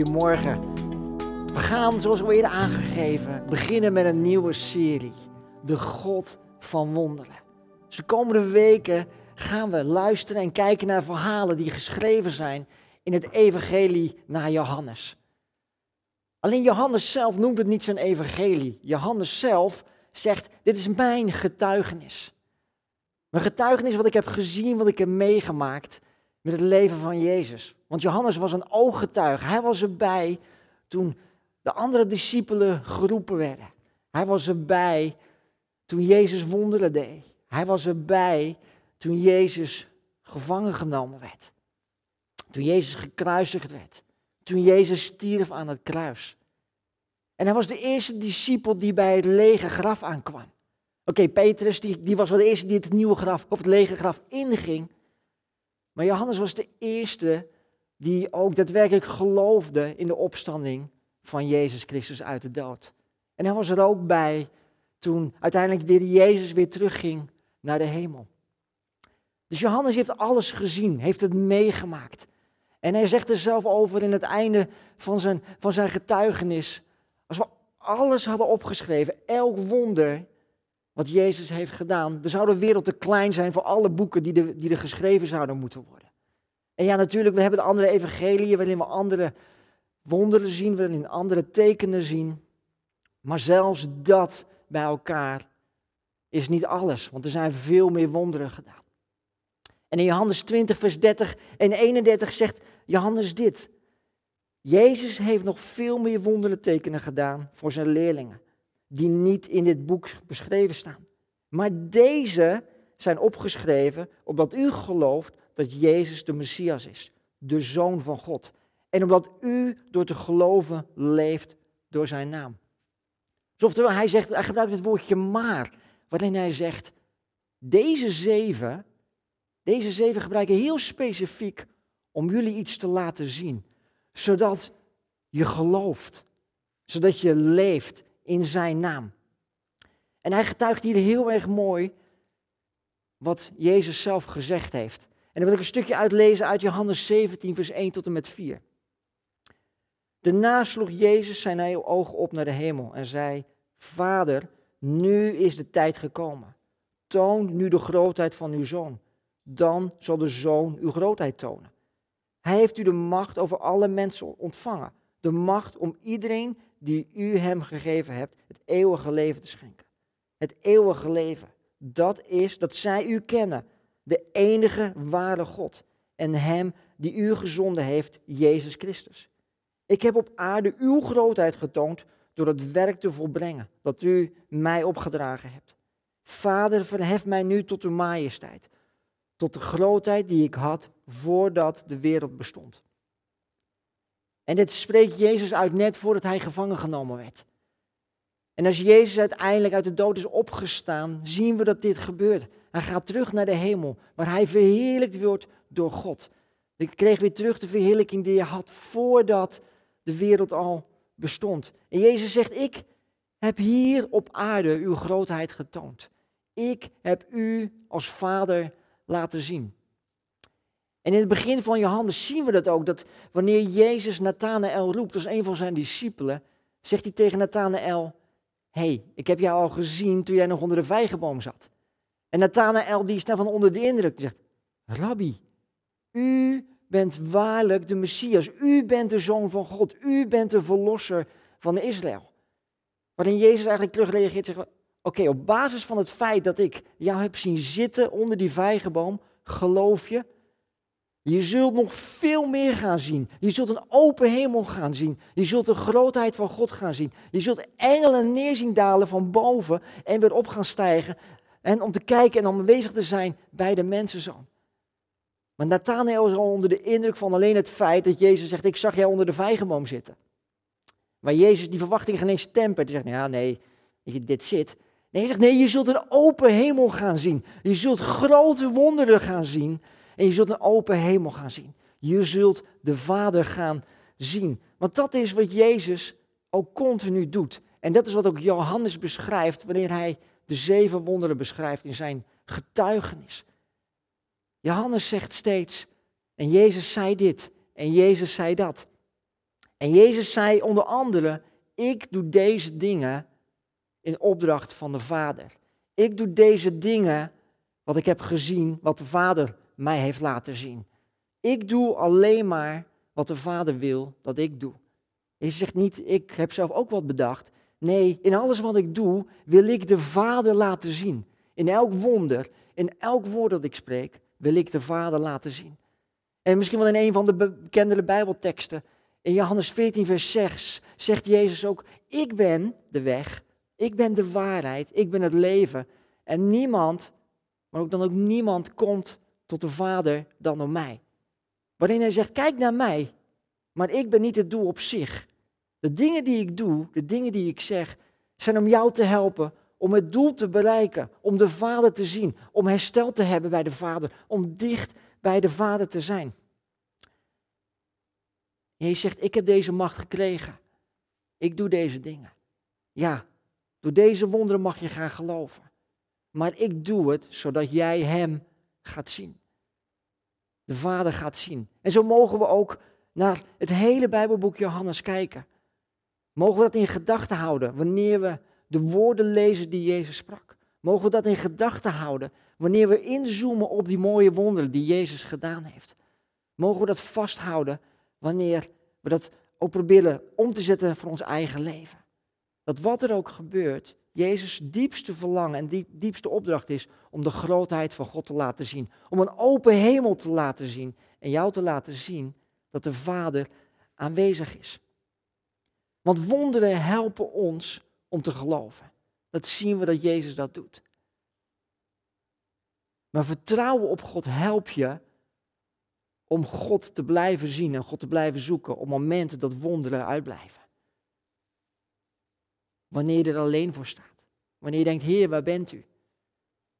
Goedemorgen. We gaan, zoals we eerder aangegeven, beginnen met een nieuwe serie. De God van Wonderen. Dus de komende weken gaan we luisteren en kijken naar verhalen die geschreven zijn in het evangelie naar Johannes. Alleen Johannes zelf noemt het niet zijn evangelie. Johannes zelf zegt, dit is mijn getuigenis. Mijn getuigenis wat ik heb gezien, wat ik heb meegemaakt met het leven van Jezus. Want Johannes was een ooggetuige. Hij was erbij toen de andere discipelen geroepen werden. Hij was erbij toen Jezus wonderen deed. Hij was erbij toen Jezus gevangen genomen werd. Toen Jezus gekruisigd werd. Toen Jezus stierf aan het kruis. En hij was de eerste discipel die bij het lege graf aankwam. Oké, Petrus die, die was wel de eerste die het nieuwe graf, of het lege graf inging. Maar Johannes was de eerste die ook daadwerkelijk geloofde in de opstanding van Jezus Christus uit de dood. En hij was er ook bij toen uiteindelijk de Jezus weer terugging naar de hemel. Dus Johannes heeft alles gezien, heeft het meegemaakt. En hij zegt er zelf over in het einde van zijn, van zijn getuigenis. Als we alles hadden opgeschreven, elk wonder wat Jezus heeft gedaan, dan zou de wereld te klein zijn voor alle boeken die, die er geschreven zouden moeten worden. En ja, natuurlijk, we hebben de andere evangeliën waarin we andere wonderen zien, waarin andere tekenen zien. Maar zelfs dat bij elkaar is niet alles, want er zijn veel meer wonderen gedaan. En in Johannes 20, vers 30 en 31 zegt Johannes dit. Jezus heeft nog veel meer wonderen tekenen gedaan voor zijn leerlingen, die niet in dit boek beschreven staan. Maar deze zijn opgeschreven opdat u gelooft dat Jezus de Messias is, de Zoon van God. En omdat u door te geloven leeft door zijn naam. Oftewel, hij, zegt, hij gebruikt het woordje maar, waarin hij zegt, deze zeven, deze zeven gebruiken heel specifiek om jullie iets te laten zien, zodat je gelooft, zodat je leeft in zijn naam. En hij getuigt hier heel erg mooi wat Jezus zelf gezegd heeft. En dan wil ik een stukje uitlezen uit Johannes 17, vers 1 tot en met 4. Daarna sloeg Jezus zijn ogen op naar de hemel en zei: Vader, nu is de tijd gekomen. Toon nu de grootheid van uw zoon. Dan zal de zoon uw grootheid tonen. Hij heeft u de macht over alle mensen ontvangen. De macht om iedereen die u hem gegeven hebt, het eeuwige leven te schenken. Het eeuwige leven, dat is dat zij u kennen, de enige ware God en Hem die u gezonden heeft, Jezus Christus. Ik heb op aarde uw grootheid getoond door het werk te volbrengen dat u mij opgedragen hebt. Vader, verhef mij nu tot uw majesteit, tot de grootheid die ik had voordat de wereld bestond. En dit spreekt Jezus uit net voordat hij gevangen genomen werd. En als Jezus uiteindelijk uit de dood is opgestaan, zien we dat dit gebeurt. Hij gaat terug naar de hemel, waar hij verheerlijkt wordt door God. Hij kreeg weer terug de verheerlijking die hij had voordat de wereld al bestond. En Jezus zegt, ik heb hier op aarde uw grootheid getoond. Ik heb u als vader laten zien. En in het begin van Johannes zien we dat ook, dat wanneer Jezus Nathanael roept als een van zijn discipelen, zegt hij tegen Nathanael, hey, ik heb jou al gezien toen jij nog onder de vijgenboom zat. En Nathanael die is daarvan onder de indruk. Die zegt, Rabbi, u bent waarlijk de Messias. U bent de Zoon van God. U bent de Verlosser van Israël. Waarin Jezus eigenlijk terugreageert en zegt, oké, op basis van het feit dat ik jou heb zien zitten onder die vijgenboom, geloof je? Je zult nog veel meer gaan zien. Je zult een open hemel gaan zien. Je zult de grootheid van God gaan zien. Je zult engelen neerzien dalen van boven en weer op gaan stijgen. En om te kijken en om aanwezig te zijn bij de mensenzoon. Maar Nathanael is al onder de indruk van alleen het feit dat Jezus zegt, ik zag jou onder de vijgenboom zitten. Waar Jezus die verwachting geen eens tempert. Hij zegt, ja nee, dit zit. Nee, hij zegt, nee, je zult een open hemel gaan zien. Je zult grote wonderen gaan zien. En je zult een open hemel gaan zien. Je zult de Vader gaan zien. Want dat is wat Jezus ook continu doet. En dat is wat ook Johannes beschrijft wanneer hij de zeven wonderen beschrijft in zijn getuigenis. Johannes zegt steeds, en Jezus zei dit, en Jezus zei dat. En Jezus zei onder andere, ik doe deze dingen in opdracht van de Vader. Ik doe deze dingen wat ik heb gezien, wat de Vader mij heeft laten zien. Ik doe alleen maar wat de Vader wil dat ik doe. Je zegt niet, ik heb zelf ook wat bedacht. Nee, in alles wat ik doe, wil ik de Vader laten zien. In elk wonder, in elk woord dat ik spreek, wil ik de Vader laten zien. En misschien wel in een van de bekendere Bijbelteksten, in Johannes 14, vers 6, zegt Jezus ook, ik ben de weg, ik ben de waarheid, ik ben het leven. En niemand, maar ook dan ook niemand komt tot de Vader dan door mij. Waarin hij zegt, kijk naar mij, maar ik ben niet het doel op zich. De dingen die ik doe, de dingen die ik zeg, zijn om jou te helpen, om het doel te bereiken, om de Vader te zien, om herstel te hebben bij de Vader, om dicht bij de Vader te zijn. Jezus zegt, ik heb deze macht gekregen. Ik doe deze dingen. Ja, door deze wonderen mag je gaan geloven. Maar ik doe het zodat jij Hem gaat zien. De Vader gaat zien. En zo mogen we ook naar het hele Bijbelboek Johannes kijken. Mogen we dat in gedachten houden wanneer we de woorden lezen die Jezus sprak? Mogen we dat in gedachten houden wanneer we inzoomen op die mooie wonderen die Jezus gedaan heeft? Mogen we dat vasthouden wanneer we dat ook proberen om te zetten voor ons eigen leven? Dat wat er ook gebeurt, Jezus' diepste verlangen en die diepste opdracht is om de grootheid van God te laten zien. Om een open hemel te laten zien en jou te laten zien dat de Vader aanwezig is. Want wonderen helpen ons om te geloven. Dat zien we dat Jezus dat doet. Maar vertrouwen op God helpt je om God te blijven zien en God te blijven zoeken op momenten dat wonderen uitblijven. Wanneer je er alleen voor staat. Wanneer je denkt, Heer, waar bent u?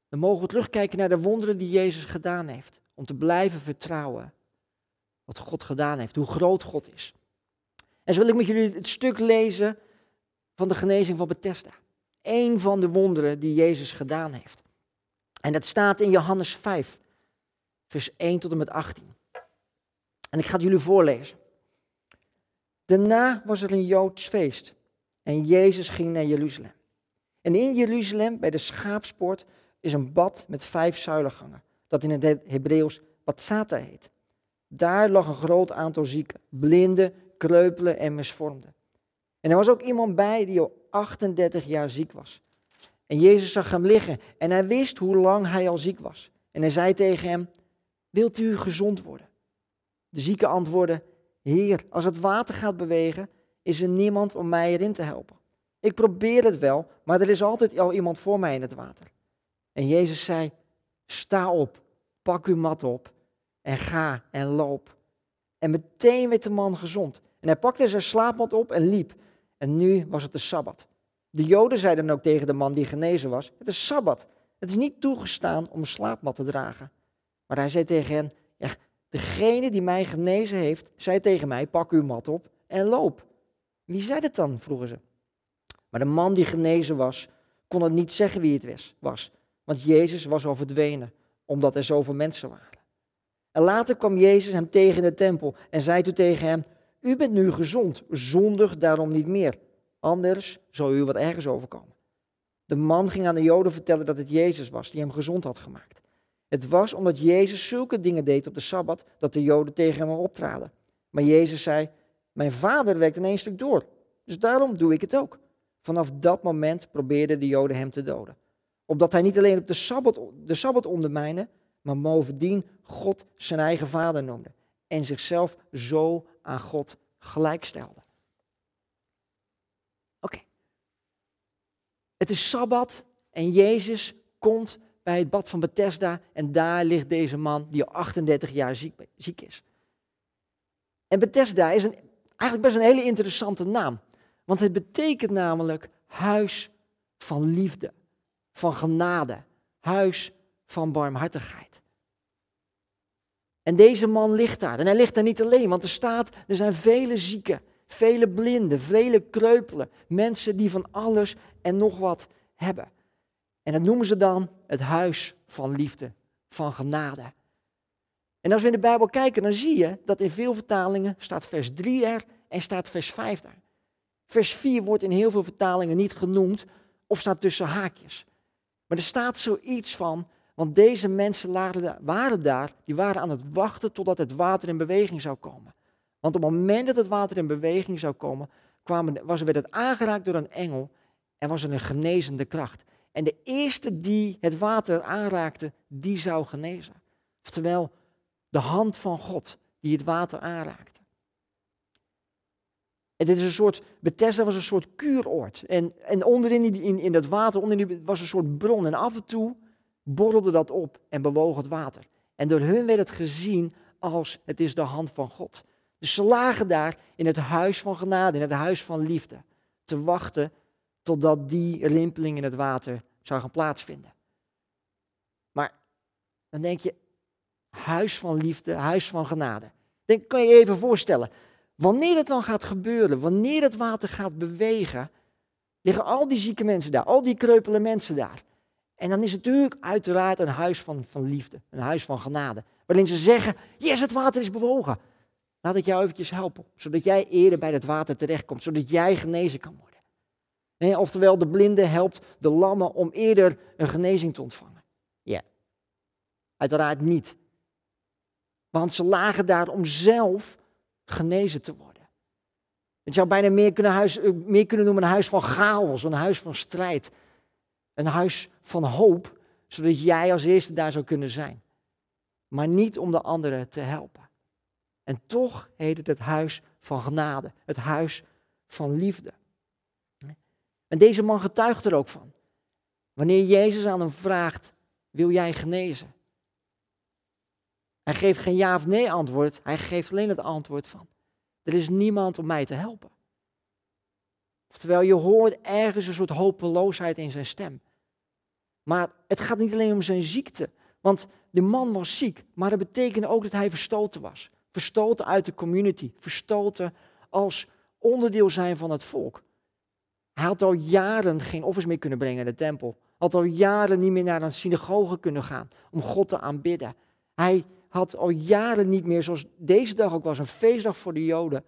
Dan mogen we terugkijken naar de wonderen die Jezus gedaan heeft. Om te blijven vertrouwen wat God gedaan heeft, hoe groot God is. En zo wil ik met jullie het stuk lezen van de genezing van Bethesda. Eén van de wonderen die Jezus gedaan heeft. En dat staat in Johannes 5, vers 1 tot en met 18. En ik ga het jullie voorlezen. Daarna was er een Joods feest en Jezus ging naar Jeruzalem. En in Jeruzalem, bij de schaapspoort, is een bad met vijf zuilengangen, dat in het Hebreeuws Batsata heet. Daar lag een groot aantal zieken, blinden, kreupelen en misvormden. En er was ook iemand bij die al 38 jaar ziek was. En Jezus zag hem liggen en hij wist hoe lang hij al ziek was. En hij zei tegen hem, wilt u gezond worden? De zieke antwoordde, Heer, als het water gaat bewegen, is er niemand om mij erin te helpen. Ik probeer het wel, maar er is altijd al iemand voor mij in het water. En Jezus zei, sta op, pak uw mat op en ga en loop. En meteen werd de man gezond. En hij pakte zijn slaapmat op en liep. En nu was het de Sabbat. De Joden zeiden ook tegen de man die genezen was, het is Sabbat. Het is niet toegestaan om een slaapmat te dragen. Maar hij zei tegen hen, degene die mij genezen heeft, zei tegen mij, pak uw mat op en loop. Wie zei dat dan, vroegen ze. Maar de man die genezen was, kon het niet zeggen wie het was, want Jezus was al verdwenen, omdat er zoveel mensen waren. En later kwam Jezus hem tegen in de tempel en zei toen tegen hem, u bent nu gezond, zondig daarom niet meer. Anders zal u wat ergens overkomen. De man ging aan de Joden vertellen dat het Jezus was die hem gezond had gemaakt. Het was omdat Jezus zulke dingen deed op de Sabbat dat de Joden tegen hem optraden. Maar Jezus zei, mijn vader werkt in één stuk door, dus daarom doe ik het ook. Vanaf dat moment probeerden de Joden hem te doden. Opdat hij niet alleen op de Sabbat, de Sabbat ondermijnen, maar bovendien God zijn eigen vader noemde. En zichzelf zo aan God gelijkstelde. Oké. Het is Sabbat en Jezus komt bij het bad van Bethesda en daar ligt deze man die al 38 jaar ziek, ziek is. En Bethesda is een, eigenlijk best een hele interessante naam. Want het betekent namelijk huis van liefde, van genade, huis van barmhartigheid. En deze man ligt daar. En hij ligt daar niet alleen, want er staat, er zijn vele zieken, vele blinden, vele kreupelen, mensen die van alles en nog wat hebben. En dat noemen ze dan het huis van liefde, van genade. En als we in de Bijbel kijken, dan zie je dat in veel vertalingen staat vers 3 er en staat vers 5 daar. Vers 4 wordt in heel veel vertalingen niet genoemd of staat tussen haakjes. Maar er staat zoiets van, want deze mensen waren daar, die waren aan het wachten totdat het water in beweging zou komen. Want op het moment dat het water in beweging zou komen, kwamen, was, werd het aangeraakt door een engel en was er een genezende kracht. En de eerste die het water aanraakte, die zou genezen. Oftewel, de hand van God die het water aanraakte. En dit is een soort, Bethesda was een soort kuuroord. En, en onderin in, in dat water onderin was een soort bron. En af en toe borrelde dat op en bewoog het water. En door hun werd het gezien als het is de hand van God. Dus ze lagen daar in het huis van genade, in het huis van liefde, te wachten totdat die rimpeling in het water zou gaan plaatsvinden. Maar dan denk je, huis van liefde, huis van genade. Denk, kan je je even voorstellen, wanneer het dan gaat gebeuren, wanneer het water gaat bewegen, liggen al die zieke mensen daar, al die kreupele mensen daar. En dan is het natuurlijk uiteraard een huis van, van liefde, een huis van genade. Waarin ze zeggen, yes, het water is bewogen. Laat ik jou eventjes helpen, zodat jij eerder bij het water terechtkomt, zodat jij genezen kan worden. Nee, oftewel, de blinde helpt de lammen om eerder een genezing te ontvangen. Ja, uiteraard niet. Want ze lagen daar om zelf genezen te worden. Het zou bijna meer kunnen, huis, eh, meer kunnen noemen een huis van chaos, een huis van strijd. Een huis van hoop, zodat jij als eerste daar zou kunnen zijn. Maar niet om de anderen te helpen. En toch heet het het huis van genade, het huis van liefde. En deze man getuigt er ook van. Wanneer Jezus aan hem vraagt, wil jij genezen? Hij geeft geen ja of nee antwoord, hij geeft alleen het antwoord van, er is niemand om mij te helpen. Oftewel, je hoort ergens een soort hopeloosheid in zijn stem. Maar het gaat niet alleen om zijn ziekte, want de man was ziek, maar dat betekende ook dat hij verstoten was. Verstoten uit de community, verstoten als onderdeel zijn van het volk. Hij had al jaren geen offers meer kunnen brengen in de tempel. Had al jaren niet meer naar een synagoge kunnen gaan om God te aanbidden. Hij had al jaren niet meer, zoals deze dag ook was, een feestdag voor de Joden,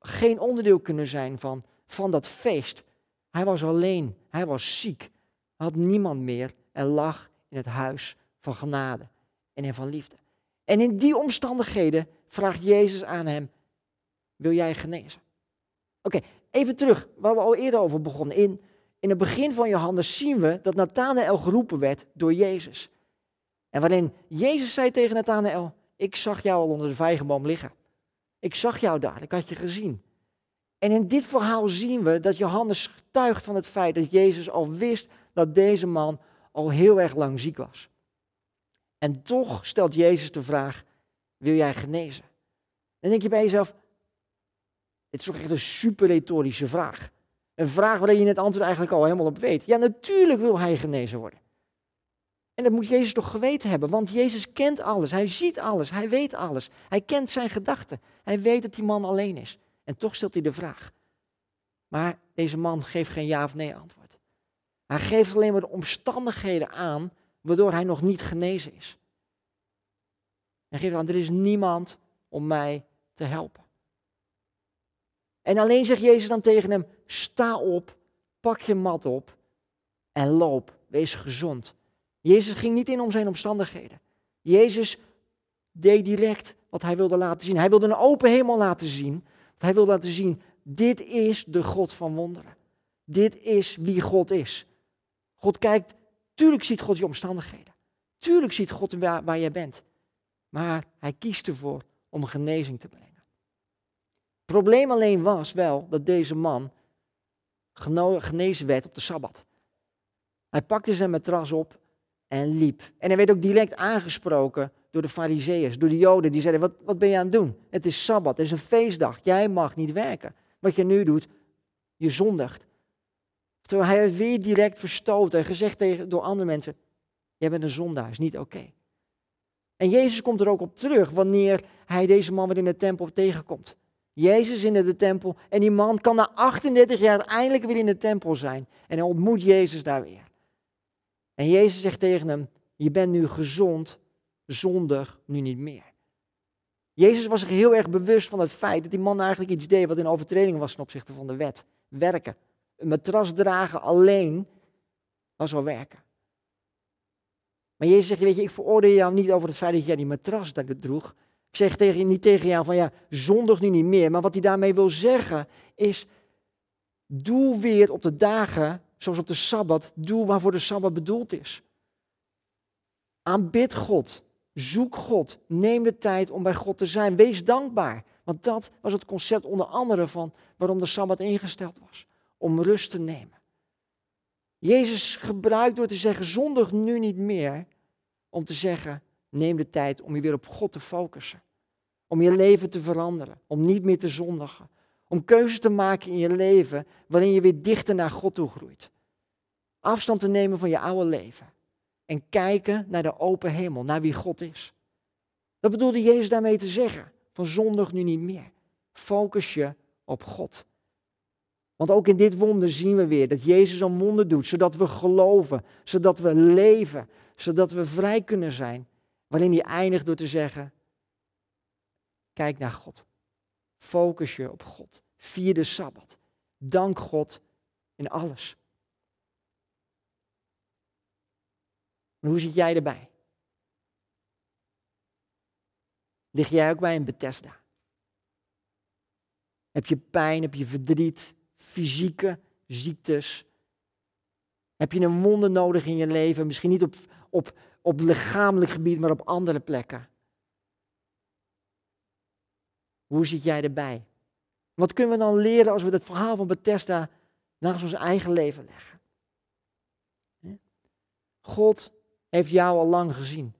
geen onderdeel kunnen zijn van, van dat feest. Hij was alleen, hij was ziek, had niemand meer en lag in het huis van genade en van liefde. En in die omstandigheden vraagt Jezus aan hem, wil jij genezen? Oké, even terug, waar we al eerder over begonnen. In, in het begin van Johannes zien we dat Nathanael geroepen werd door Jezus. En waarin Jezus zei tegen Nathanael, ik zag jou al onder de vijgenboom liggen. Ik zag jou daar, ik had je gezien. En in dit verhaal zien we dat Johannes getuigt van het feit dat Jezus al wist dat deze man al heel erg lang ziek was. En toch stelt Jezus de vraag, wil jij genezen? Dan denk je bij jezelf, dit is toch echt een super retorische vraag. Een vraag waarin je het antwoord eigenlijk al helemaal op weet. Ja, natuurlijk wil hij genezen worden. En dat moet Jezus toch geweten hebben, want Jezus kent alles, hij ziet alles, hij weet alles. Hij kent zijn gedachten. Hij weet dat die man alleen is. En toch stelt hij de vraag. Maar deze man geeft geen ja of nee antwoord. Hij geeft alleen maar de omstandigheden aan waardoor hij nog niet genezen is. Hij geeft aan, er is niemand om mij te helpen. En alleen zegt Jezus dan tegen hem, sta op, pak je mat op en loop, wees gezond. Jezus ging niet in om zijn omstandigheden. Jezus deed direct wat hij wilde laten zien. Hij wilde een open hemel laten zien. Hij wilde laten zien, dit is de God van wonderen. Dit is wie God is. God kijkt, tuurlijk ziet God je omstandigheden. Tuurlijk ziet God waar, jij bent. Maar hij kiest ervoor om genezing te brengen. Het probleem alleen was wel dat deze man genezen werd op de Sabbat. Hij pakte zijn matras op en liep. En hij werd ook direct aangesproken door de fariseeërs, door de joden. Die zeiden, wat, wat ben je aan het doen? Het is Sabbat, het is een feestdag. Jij mag niet werken. Wat je nu doet, je zondigt. Terwijl hij werd weer direct verstoten en gezegd tegen, door andere mensen, jij bent een zondaar, is niet oké. En Jezus komt er ook op terug wanneer hij deze man weer in de tempel tegenkomt. Jezus in de tempel en die man kan na 38 jaar eindelijk weer in de tempel zijn. En hij ontmoet Jezus daar weer. En Jezus zegt tegen hem, je bent nu gezond, zondig nu niet meer. Jezus was zich heel erg bewust van het feit dat die man eigenlijk iets deed wat in overtreding was ten opzichte van de wet. Werken. Een matras dragen alleen was al werken. Maar Jezus zegt, weet je, ik veroordeel jou niet over het feit dat jij die matras droeg. Ik zeg tegen, niet tegen jou van ja, zondig nu niet meer. Maar wat hij daarmee wil zeggen is, doe weer op de dagen, zoals op de Sabbat, doe waarvoor de Sabbat bedoeld is. Aanbid God. Zoek God. Neem de tijd om bij God te zijn. Wees dankbaar. Want dat was het concept onder andere van waarom de Sabbat ingesteld was. Om rust te nemen. Jezus gebruikt door te zeggen zondig nu niet meer. Om te zeggen neem de tijd om je weer op God te focussen. Om je leven te veranderen. Om niet meer te zondigen. Om keuzes te maken in je leven waarin je weer dichter naar God toe groeit. Afstand te nemen van je oude leven en kijken naar de open hemel, naar wie God is. Dat bedoelde Jezus daarmee te zeggen. Van zondig nu niet meer. Focus je op God. Want ook in dit wonder zien we weer dat Jezus een wonder doet, zodat we geloven, zodat we leven, zodat we vrij kunnen zijn. Waarin hij eindigt door te zeggen, kijk naar God. Focus je op God. Vier de Sabbat. Dank God in alles. hoe zit jij erbij? Lig jij ook bij een Bethesda? Heb je pijn, heb je verdriet, fysieke ziektes? Heb je een wonder nodig in je leven? Misschien niet op, op, op lichamelijk gebied, maar op andere plekken. Hoe zit jij erbij? Wat kunnen we dan leren als we het verhaal van Bethesda naast ons eigen leven leggen? God heeft jou al lang gezien.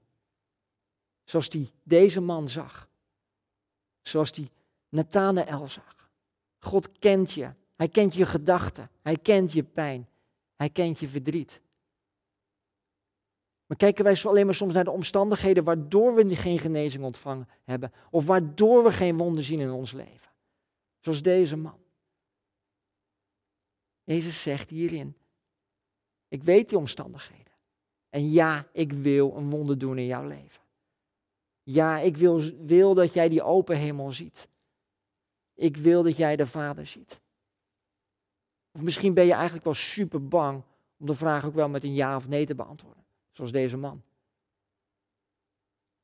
Zoals die deze man zag. Zoals die Nathanael zag. God kent je. Hij kent je gedachten. Hij kent je pijn. Hij kent je verdriet. Maar kijken wij alleen maar soms naar de omstandigheden waardoor we geen genezing ontvangen hebben. Of waardoor we geen wonden zien in ons leven. Zoals deze man. Jezus zegt hierin, ik weet die omstandigheden. En ja, ik wil een wonder doen in jouw leven. Ja, ik wil, wil dat jij die open hemel ziet. Ik wil dat jij de Vader ziet. Of misschien ben je eigenlijk wel super bang om de vraag ook wel met een ja of nee te beantwoorden. Zoals deze man.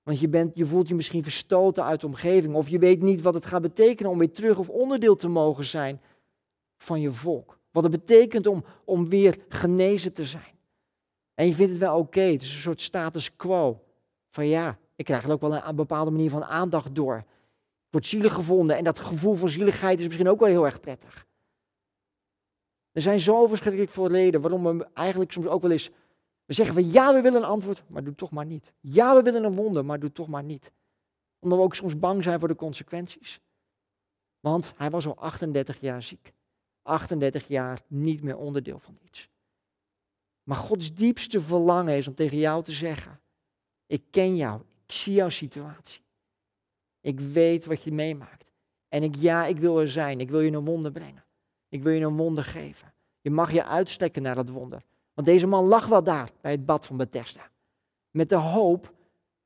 Want je, bent, je voelt je misschien verstoten uit de omgeving. Of je weet niet wat het gaat betekenen om weer terug of onderdeel te mogen zijn van je volk. Wat het betekent om, om weer genezen te zijn. En je vindt het wel oké. Het is een soort status quo. Van ja, ik krijg er ook wel een, bepaalde manier van aandacht door. Ik word zielig gevonden en dat gevoel van zieligheid is misschien ook wel heel erg prettig. Er zijn zo verschrikkelijk veel reden waarom we eigenlijk soms ook wel eens... We zeggen van ja, we willen een antwoord, maar doe toch maar niet. Ja, we willen een wonder, maar doe toch maar niet. Omdat we ook soms bang zijn voor de consequenties. Want hij was al 38 jaar ziek. 38 jaar niet meer onderdeel van iets. Maar Gods diepste verlangen is om tegen jou te zeggen: Ik ken jou, ik zie jouw situatie. Ik weet wat je meemaakt. En ik, ja, ik wil er zijn. Ik wil je een wonder brengen. Ik wil je een wonder geven. Je mag je uitstekken naar dat wonder. Want deze man lag wel daar bij het bad van Bethesda. Met de hoop,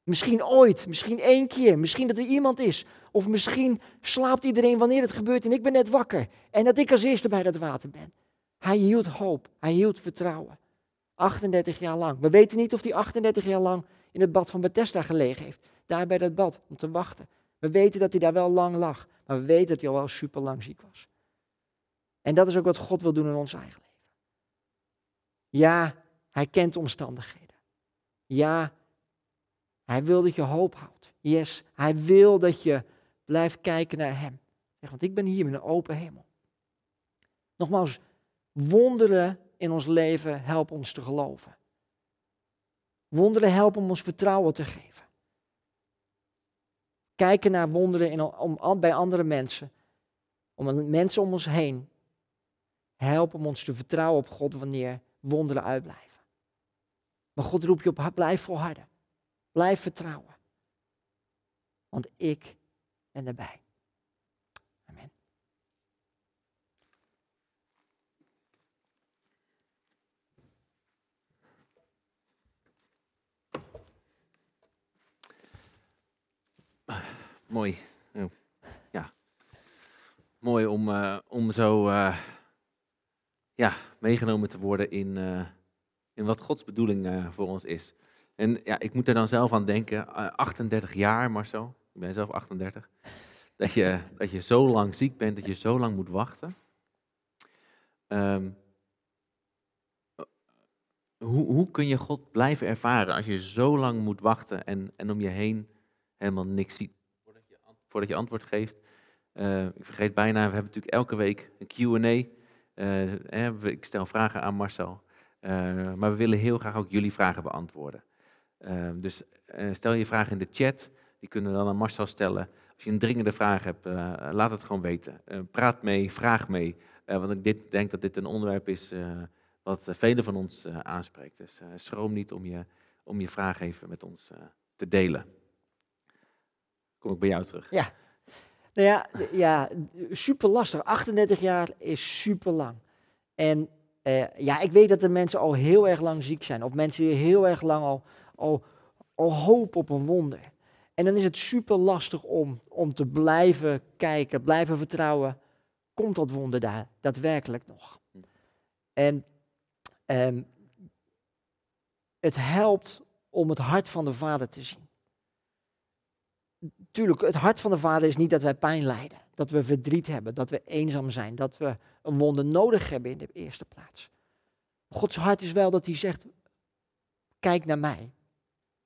misschien ooit, misschien één keer, misschien dat er iemand is. Of misschien slaapt iedereen wanneer het gebeurt en ik ben net wakker. En dat ik als eerste bij dat water ben. Hij hield hoop, hij hield vertrouwen. 38 jaar lang. We weten niet of hij 38 jaar lang in het bad van Bethesda gelegen heeft. Daar bij dat bad, om te wachten. We weten dat hij daar wel lang lag. Maar we weten dat hij al wel super lang ziek was. En dat is ook wat God wil doen in ons eigen leven. Ja, hij kent omstandigheden. Ja, hij wil dat je hoop houdt. Yes, hij wil dat je blijft kijken naar hem. Want ik ben hier met een open hemel. Nogmaals, wonderen in ons leven helpen ons te geloven. Wonderen helpen om ons vertrouwen te geven. Kijken naar wonderen in, om, bij andere mensen, om mensen om ons heen, helpen ons te vertrouwen op God wanneer wonderen uitblijven. Maar God roept je op, blijf volharden. Blijf vertrouwen. Want ik ben erbij. Mooi. Oh, Ja. Mooi om, eh, om zo eh, ja, meegenomen te worden in, eh, in wat Gods bedoeling eh, voor ons is. En ja, ik moet er dan zelf aan denken, eh, 38 jaar Marcel, ik ben zelf 38, dat je, dat je zo lang ziek bent, dat je zo lang moet wachten. Ehm, hoe, hoe kun je God blijven ervaren als je zo lang moet wachten en, en om je heen helemaal niks ziet voordat je, voordat je antwoord geeft? Eh, ik vergeet bijna, we hebben natuurlijk elke week een Q&A. Eh, ik stel vragen aan Marcel. Eh, maar we willen heel graag ook jullie vragen beantwoorden. Eh, dus eh, stel je vragen in de chat. Die kunnen we dan aan Marcel stellen. Als je een dringende vraag hebt, laat het gewoon weten. Praat mee, vraag mee. Want ik dit, denk dat dit een onderwerp is wat velen van ons aanspreekt. Dus schroom niet om je, om je vraag even met ons te delen. Kom ik bij jou terug. Nou ja, ja super lastig. 38 jaar is super lang. En eh, ja, ik weet dat er mensen al heel erg lang ziek zijn. Of mensen die heel erg lang al, al, al hopen op een wonder. En dan is het super lastig om, om te blijven kijken, blijven vertrouwen. Komt dat wonder daar daadwerkelijk nog? En ehm, het helpt om het hart van de Vader te zien. Tuurlijk, het hart van de Vader is niet dat wij pijn lijden, dat we verdriet hebben, dat we eenzaam zijn, dat we een wonder nodig hebben in de eerste plaats. Gods hart is wel dat hij zegt, kijk naar mij,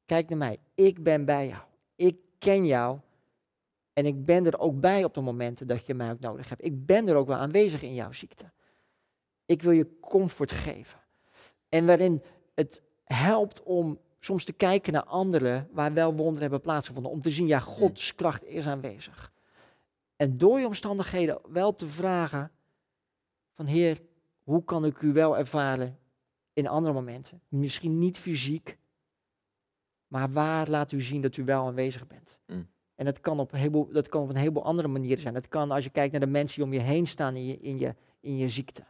kijk naar mij, ik ben bij jou, ik ken jou en ik ben er ook bij op de momenten dat je mij ook nodig hebt. Ik ben er ook wel aanwezig in jouw ziekte. Ik wil je comfort geven. En waarin het helpt om soms te kijken naar anderen waar wel wonderen hebben plaatsgevonden. Om te zien, ja, Gods kracht is aanwezig. En door je omstandigheden wel te vragen van Heer, hoe kan ik u wel ervaren in andere momenten? Misschien niet fysiek, maar waar laat u zien dat u wel aanwezig bent? Mm. En dat kan, op een heleboel, dat kan op een heleboel andere manieren zijn. Dat kan als je kijkt naar de mensen die om je heen staan in je, in je, in je ziekte.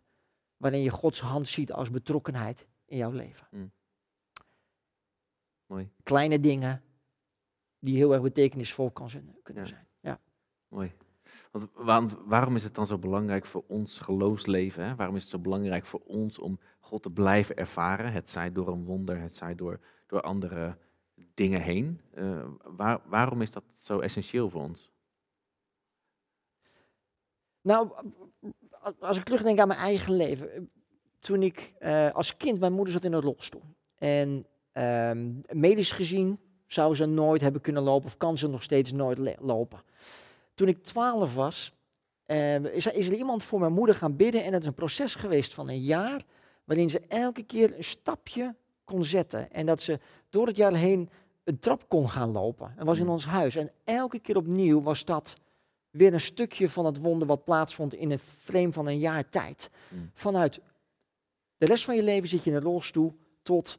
Waarin je Gods hand ziet als betrokkenheid in jouw leven. Mm. Mooi. Kleine dingen die heel erg betekenisvol kan zijn, kunnen Ja. zijn. Ja. Mooi. Want, want waarom is het dan zo belangrijk voor ons geloofsleven? Hè? Waarom is het zo belangrijk voor ons om God te blijven ervaren? Het zij door een wonder, het zij door, door andere dingen heen. Eh, waar, waarom is dat zo essentieel voor ons? Nou, als ik terugdenk aan mijn eigen leven. Toen ik eh, als kind, mijn moeder zat in een rolstoel. En ehm, medisch gezien zou ze nooit hebben kunnen lopen of kan ze nog steeds nooit lopen. Toen ik 12 was, eh, is, er, is er iemand voor mijn moeder gaan bidden. En het is een proces geweest van een jaar. Waarin ze elke keer een stapje kon zetten. En dat ze door het jaar heen een trap kon gaan lopen. En was in Mm. ons huis. En elke keer opnieuw was dat weer een stukje van het wonder wat plaatsvond in een frame van een jaar tijd. Mm. Vanuit de rest van je leven zit je in een rolstoel tot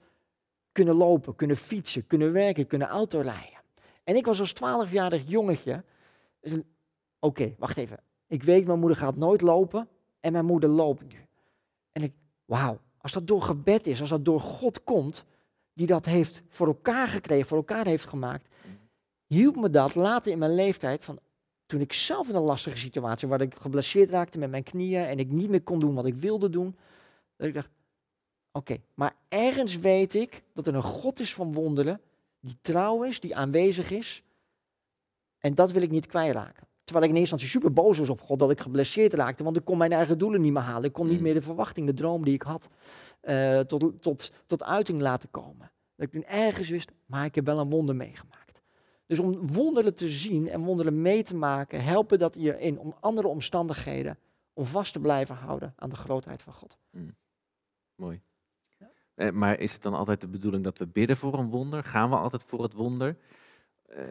kunnen lopen, kunnen fietsen, kunnen werken, kunnen autorijden. En ik was als twaalfjarig jongetje, dus oké, wacht even. Ik weet, mijn moeder gaat nooit lopen en mijn moeder loopt nu. En ik, wauw, als dat door gebed is, als dat door God komt, die dat heeft voor elkaar gekregen, voor elkaar heeft gemaakt, hielp me dat later in mijn leeftijd, van toen ik zelf in een lastige situatie, waar ik geblesseerd raakte met mijn knieën en ik niet meer kon doen wat ik wilde doen, dat ik dacht, oké, maar ergens weet ik dat er een God is van wonderen, die trouw is, die aanwezig is, en dat wil ik niet kwijtraken. Terwijl ik in eerste instantie super boos was op God dat ik geblesseerd raakte, want ik kon mijn eigen doelen niet meer halen. Ik kon niet Mm. meer de verwachting, de droom die ik had, eh, tot, tot, tot uiting laten komen. Dat ik toen ergens wist, maar ik heb wel een wonder meegemaakt. Dus om wonderen te zien en wonderen mee te maken, helpen dat je in om andere omstandigheden om vast te blijven houden aan de grootheid van God. Mooi. Eh, maar is het dan altijd de bedoeling dat we bidden voor een wonder? Gaan we altijd voor het wonder? Eh,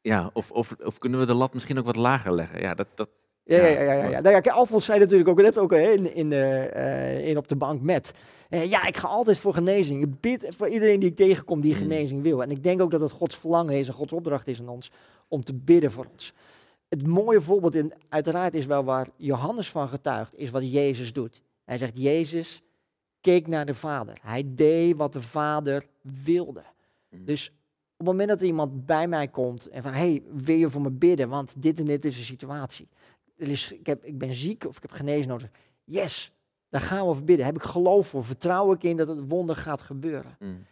ja, of, of, of kunnen we de lat misschien ook wat lager leggen? Ja, dat, dat, Ja, ja, Ja, ja. ja. Nou ja, Alfons zei natuurlijk ook net ook in, in, eh, in op de bank met. ja, ik ga altijd voor genezing. Ik bid voor iedereen die ik tegenkom die Mm. genezing wil. En ik denk ook dat het Gods verlangen is en Gods opdracht is aan ons om te bidden voor ons. Het mooie voorbeeld in, uiteraard is wel waar Johannes van getuigt, is wat Jezus doet. Hij zegt, Jezus keek naar de Vader. Hij deed wat de Vader wilde. Mm. Dus op het moment dat er iemand bij mij komt en van, hey, wil je voor me bidden? Want dit en dit is de situatie. Er is, ik, heb, ik ben ziek of ik heb genezen nodig. Yes, daar gaan we voor bidden. Heb ik geloof voor? Vertrouw ik in dat het wonder gaat gebeuren? Mm.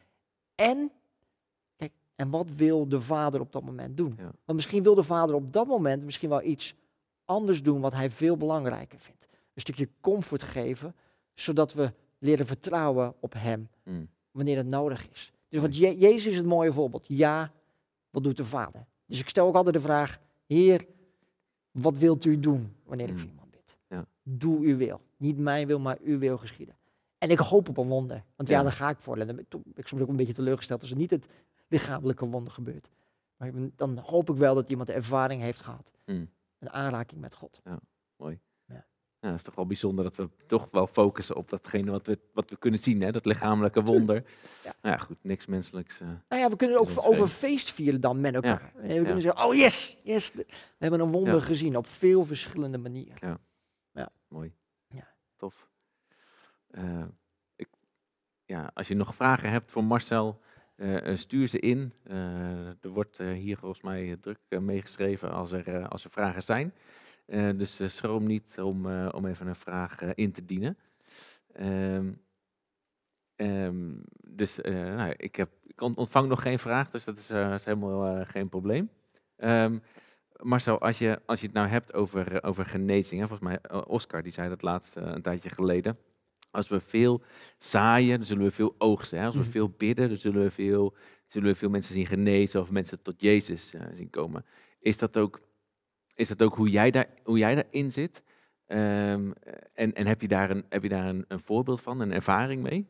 En, kijk, en wat wil de vader op dat moment doen? Ja. Want misschien wil de vader op dat moment misschien wel iets anders doen wat hij veel belangrijker vindt. Een stukje comfort geven, zodat we leren vertrouwen op hem Mm. wanneer het nodig is. Dus wat Je- Jezus is het mooie voorbeeld. Ja, wat doet de vader? Dus ik stel ook altijd de vraag, Heer, wat wilt u doen wanneer ik Mm. voor iemand bid? Ja. Doe uw wil. Niet mijn wil, maar uw wil geschieden. En ik hoop op een wonder. Want ja, Ja. daar ga ik voor. En dan ben ik soms ook een beetje teleurgesteld als er niet het lichamelijke wonder gebeurt. Maar dan hoop ik wel dat iemand de ervaring heeft gehad. Mm. Een aanraking met God. Ja, het is toch wel bijzonder dat we toch wel focussen op datgene wat we, wat we kunnen zien, hè? dat lichamelijke wonder. Ja. Nou ja, goed, niks menselijks. eh, Nou ja, we kunnen ook over feest vieren dan met elkaar. En we ja. kunnen zeggen, oh yes, yes. We hebben een wonder Ja. gezien op veel verschillende manieren. Mooi. Ja. Tof. Eh, ik, ja, als je nog vragen hebt voor Marcel, eh, eh, stuur ze in. Eh, er wordt eh, hier volgens mij eh, druk eh, meegeschreven als er, eh, als er vragen zijn. Eh, dus eh, schroom niet om, eh, om even een vraag in te dienen. Ehm, ehm, dus nou, ik, heb, ik ont- ontvang nog geen vraag, dus dat is, is helemaal geen probleem. Ehm, Marcel, als je, als je het nou hebt over, over genezing, hè, volgens mij Oscar die zei dat laatst een tijdje geleden. Als we veel zaaien, dan zullen we veel oogsten. Hè? Als we Mhm. veel bidden, dan zullen we veel, zullen we veel mensen zien genezen of mensen tot Jezus zien komen. Is dat ook, is dat ook hoe, jij daar, hoe jij daarin zit? Ehm, en en heb je daar, een, heb je daar een, een voorbeeld van, een ervaring mee?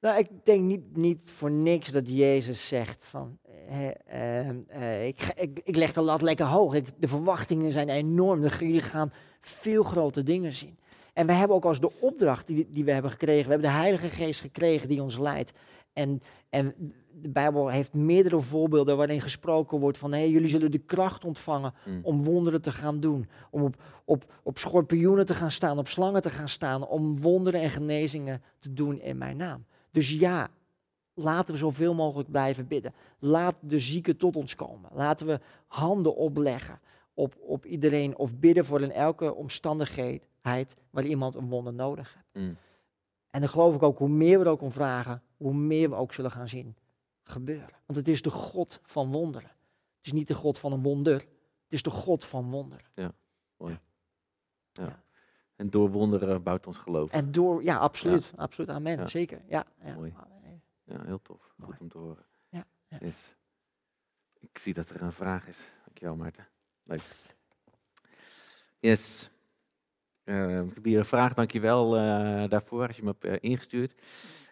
Nou, ik denk niet, niet voor niks dat Jezus zegt van, eh, eh, ik, ik, ik leg de lat lekker hoog. Ik, de verwachtingen zijn enorm. Jullie gaan veel grote dingen zien. En we hebben ook als de opdracht die, die we hebben gekregen, we hebben de Heilige Geest gekregen die ons leidt. En, en de Bijbel heeft meerdere voorbeelden waarin gesproken wordt van, hey, jullie zullen de kracht ontvangen Mm. om wonderen te gaan doen. Om op, op, op schorpioenen te gaan staan, op slangen te gaan staan. Om wonderen en genezingen te doen in mijn naam. Dus ja, laten we zoveel mogelijk blijven bidden. Laat de zieken tot ons komen. Laten we handen opleggen op, op iedereen. Of bidden voor in elke omstandigheid waar iemand een wonder nodig heeft. Mm. En dan geloof ik ook, hoe meer we er ook om vragen, hoe meer we ook zullen gaan zien gebeuren. Want het is de God van wonderen. Het is niet de God van een wonder. Het is de God van wonderen. En door wonderen bouwt ons geloof. En door, ja, absoluut. Absoluut, amen. Ja. Zeker, ja. ja. Mooi. Ja, heel tof. Mooi. Goed om te horen. Ja, ja. Yes. Ik zie dat er een vraag is. Dankjewel, Maarten. Leuk. Yes. Eh, ik heb hier een vraag, dankjewel eh daarvoor, als je me hebt eh, ingestuurd.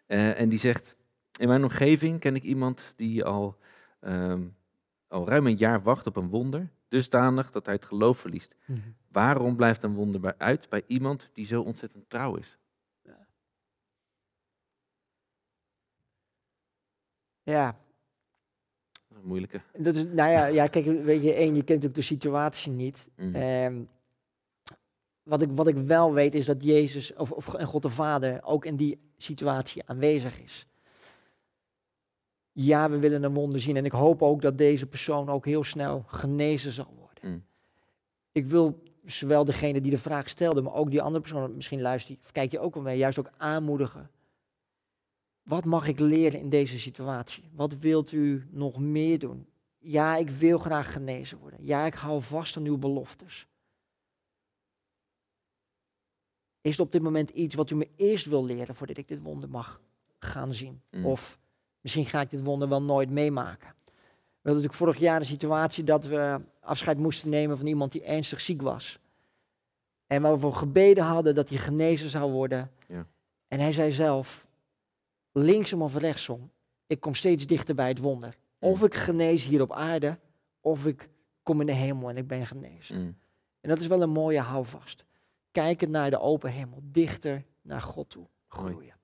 En die zegt, in mijn omgeving ken ik iemand die al, ehm, al ruim een jaar wacht op een wonder, dusdanig dat hij het geloof verliest. Mhm. Waarom blijft een wonder bij uit bij iemand die zo ontzettend trouw is? Ja, Dat is moeilijke. dat is, nou ja, ja, kijk, weet je, één, je kent natuurlijk de situatie niet. Mm. Ehm, wat, ik, wat ik wel weet is dat Jezus, of, of God de Vader, ook in die situatie aanwezig is. Ja, we willen een wonder zien en ik hoop ook dat deze persoon ook heel snel genezen zal worden. Mm. Ik wil zowel degene die de vraag stelde, maar ook die andere persoon, misschien luistert, of kijkt je ook wel mee, juist ook aanmoedigen. Wat mag ik leren in deze situatie? Wat wilt u nog meer doen? Ja, ik wil graag genezen worden. Ja, ik hou vast aan uw beloftes. Is het op dit moment iets wat u me eerst wil leren voordat ik dit wonder mag gaan zien? Mm. Of misschien ga ik dit wonder wel nooit meemaken. We hadden natuurlijk vorig jaar de situatie dat we afscheid moesten nemen van iemand die ernstig ziek was. En waar we voor gebeden hadden dat hij genezen zou worden. Ja. En hij zei zelf, linksom of rechtsom, ik kom steeds dichter bij het wonder. Of ik genees hier op aarde, of ik kom in de hemel en ik ben genezen. Mm. En dat is wel een mooie houvast. Kijken naar de open hemel, dichter naar God toe groeien.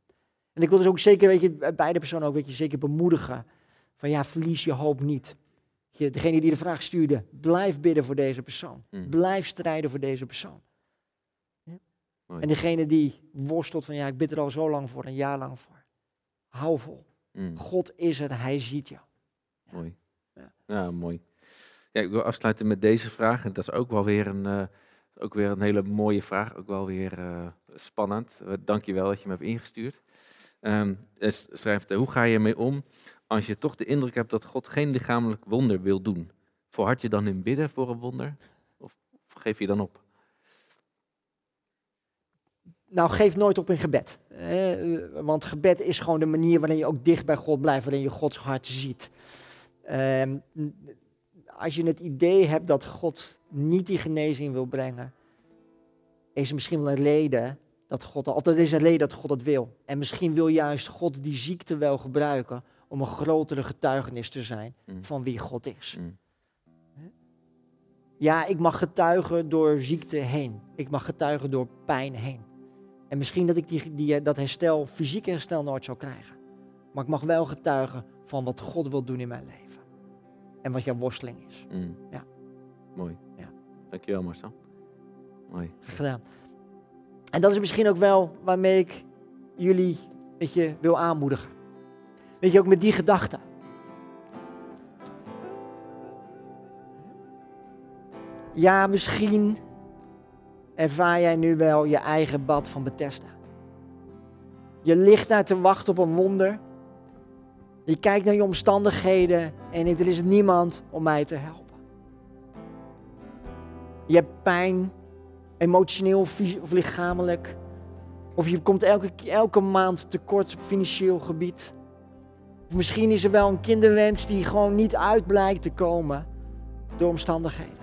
En ik wil dus ook zeker, weet je, beide personen ook, weet je, zeker bemoedigen. Van ja, verlies je hoop niet. Je, degene die de vraag stuurde, blijf bidden voor deze persoon. Mm. Blijf strijden voor deze persoon. Ja? En degene die worstelt van ja, ik bid er al zo lang voor, een jaar lang voor. Hou vol. Mm, God is er, hij ziet jou. mooi. Ja. Ja. mooi. Ja, ik wil afsluiten met deze vraag. En dat is ook wel weer een, eh, ook weer een hele mooie vraag. Ook wel weer eh, spannend. Uh, Dank je wel dat je me hebt ingestuurd. S- schrijft, eh, hoe ga je ermee om als je toch de indruk hebt dat God geen lichamelijk wonder wil doen? Volhard je dan in bidden voor een wonder? Of, of geef je dan op? Nou, geef nooit op in gebed. Eh, want gebed is gewoon de manier waarin je ook dicht bij God blijft, waarin je Gods hart ziet. Ehm, als je het idee hebt dat God niet die genezing wil brengen, is er misschien wel een reden dat God, of er is een reden dat God het wil. En misschien wil juist God die ziekte wel gebruiken om een grotere getuigenis te zijn Mm. van wie God is. Mm. Ja, ik mag getuigen door ziekte heen. Ik mag getuigen door pijn heen. En misschien dat ik die, die, dat herstel, fysiek herstel nooit zal krijgen. Maar ik mag wel getuigen van wat God wil doen in mijn leven. En wat jouw worsteling is. Mm. Ja. Mooi. Ja. Dankjewel Marcel. Mooi. Gedaan. En dat is misschien ook wel waarmee ik jullie weet je, wil aanmoedigen. Weet je, ook met die gedachte. Ja, misschien ervaar jij nu wel je eigen bad van Bethesda. Je ligt daar te wachten op een wonder. Je kijkt naar je omstandigheden en er is niemand om mij te helpen. Je hebt pijn, emotioneel of lichamelijk. Of je komt elke, elke maand tekort op financieel gebied. Of misschien is er wel een kinderwens die gewoon niet uit blijkt te komen door omstandigheden.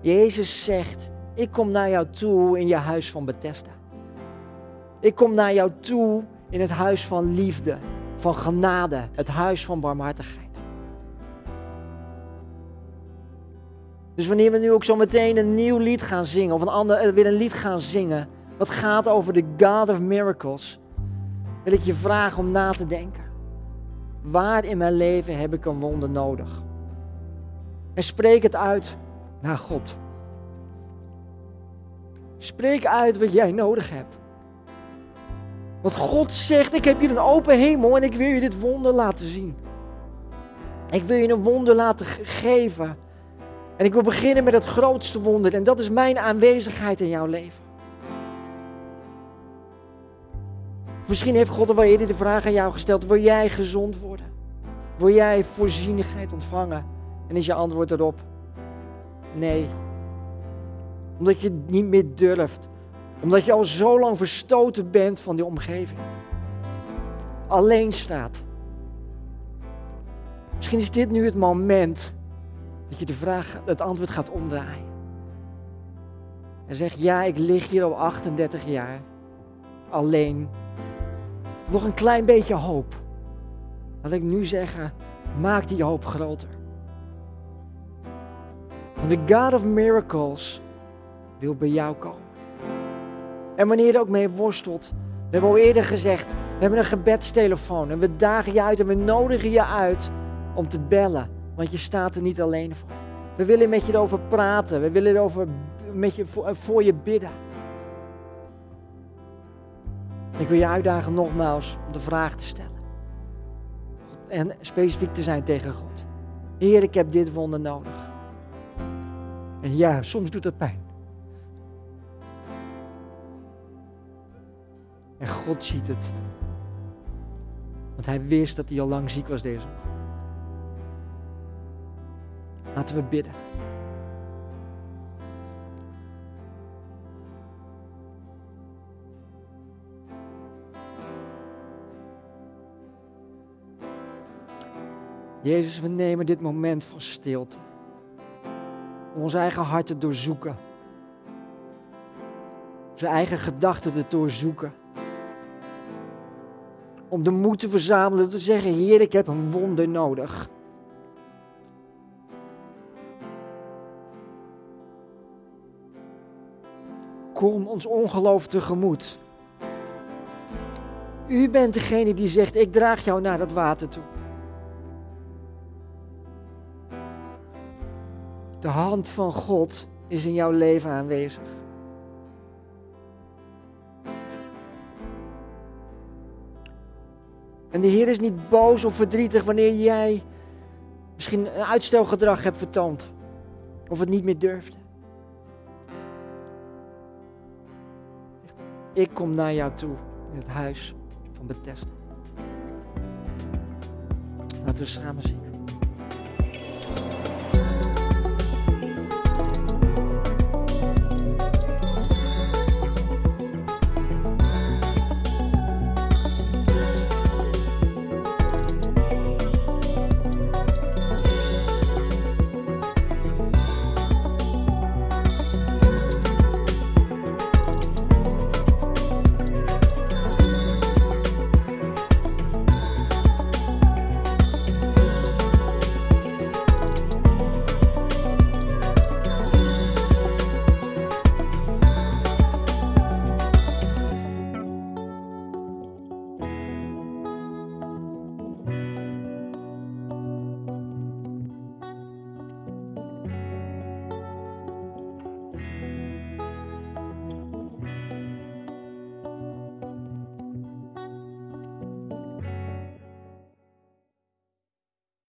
Jezus zegt, ik kom naar jou toe in je huis van Bethesda. Ik kom naar jou toe in het huis van liefde, van genade, het huis van barmhartigheid. Dus wanneer we nu ook zo meteen een nieuw lied gaan zingen, of een ander, eh, weer een lied gaan zingen, wat gaat over de God of Miracles, wil ik je vragen om na te denken. Waar in mijn leven heb ik een wonder nodig? En spreek het uit naar God. Spreek uit wat jij nodig hebt. Want God zegt, ik heb hier een open hemel en ik wil je dit wonder laten zien. Ik wil je een wonder laten ge- geven. En ik wil beginnen met het grootste wonder en dat is mijn aanwezigheid in jouw leven. Misschien heeft God al wel eerder de vraag aan jou gesteld, wil jij gezond worden? Wil jij voorzienigheid ontvangen? En is je antwoord erop, nee. Omdat je het niet meer durft. Omdat je al zo lang verstoten bent van die omgeving. Alleen staat. Misschien is dit nu het moment dat je de vraag, het antwoord gaat omdraaien. En zegt, ja, ik lig hier al 38 jaar. Alleen. Nog een klein beetje hoop. Laat ik nu zeggen, maak die hoop groter. Want de God of Miracles wil bij jou komen. En wanneer je er ook mee worstelt, we hebben al eerder gezegd, we hebben een gebedstelefoon en we dagen je uit en we nodigen je uit om te bellen, want je staat er niet alleen voor. We willen met je erover praten, we willen erover met je, voor, je bidden. Ik wil je uitdagen nogmaals om de vraag te stellen. En specifiek te zijn tegen God. Heer, ik heb dit wonder nodig. En ja, soms doet dat pijn. En God ziet het. Want hij wist dat hij al lang ziek was deze. Laten we bidden. Jezus, we nemen dit moment van stilte. Om ons eigen hart te doorzoeken. Onze eigen gedachten te doorzoeken. Om de moed te verzamelen te zeggen, Heer, ik heb een wonder nodig. Kom ons ongeloof tegemoet. U bent degene die zegt, ik draag jou naar dat water toe. De hand van God is in jouw leven aanwezig. En de Heer is niet boos of verdrietig wanneer jij misschien een uitstelgedrag hebt vertoond. Of het niet meer durfde. Ik kom naar jou toe in het huis van Bethesda. Laten we samen zingen.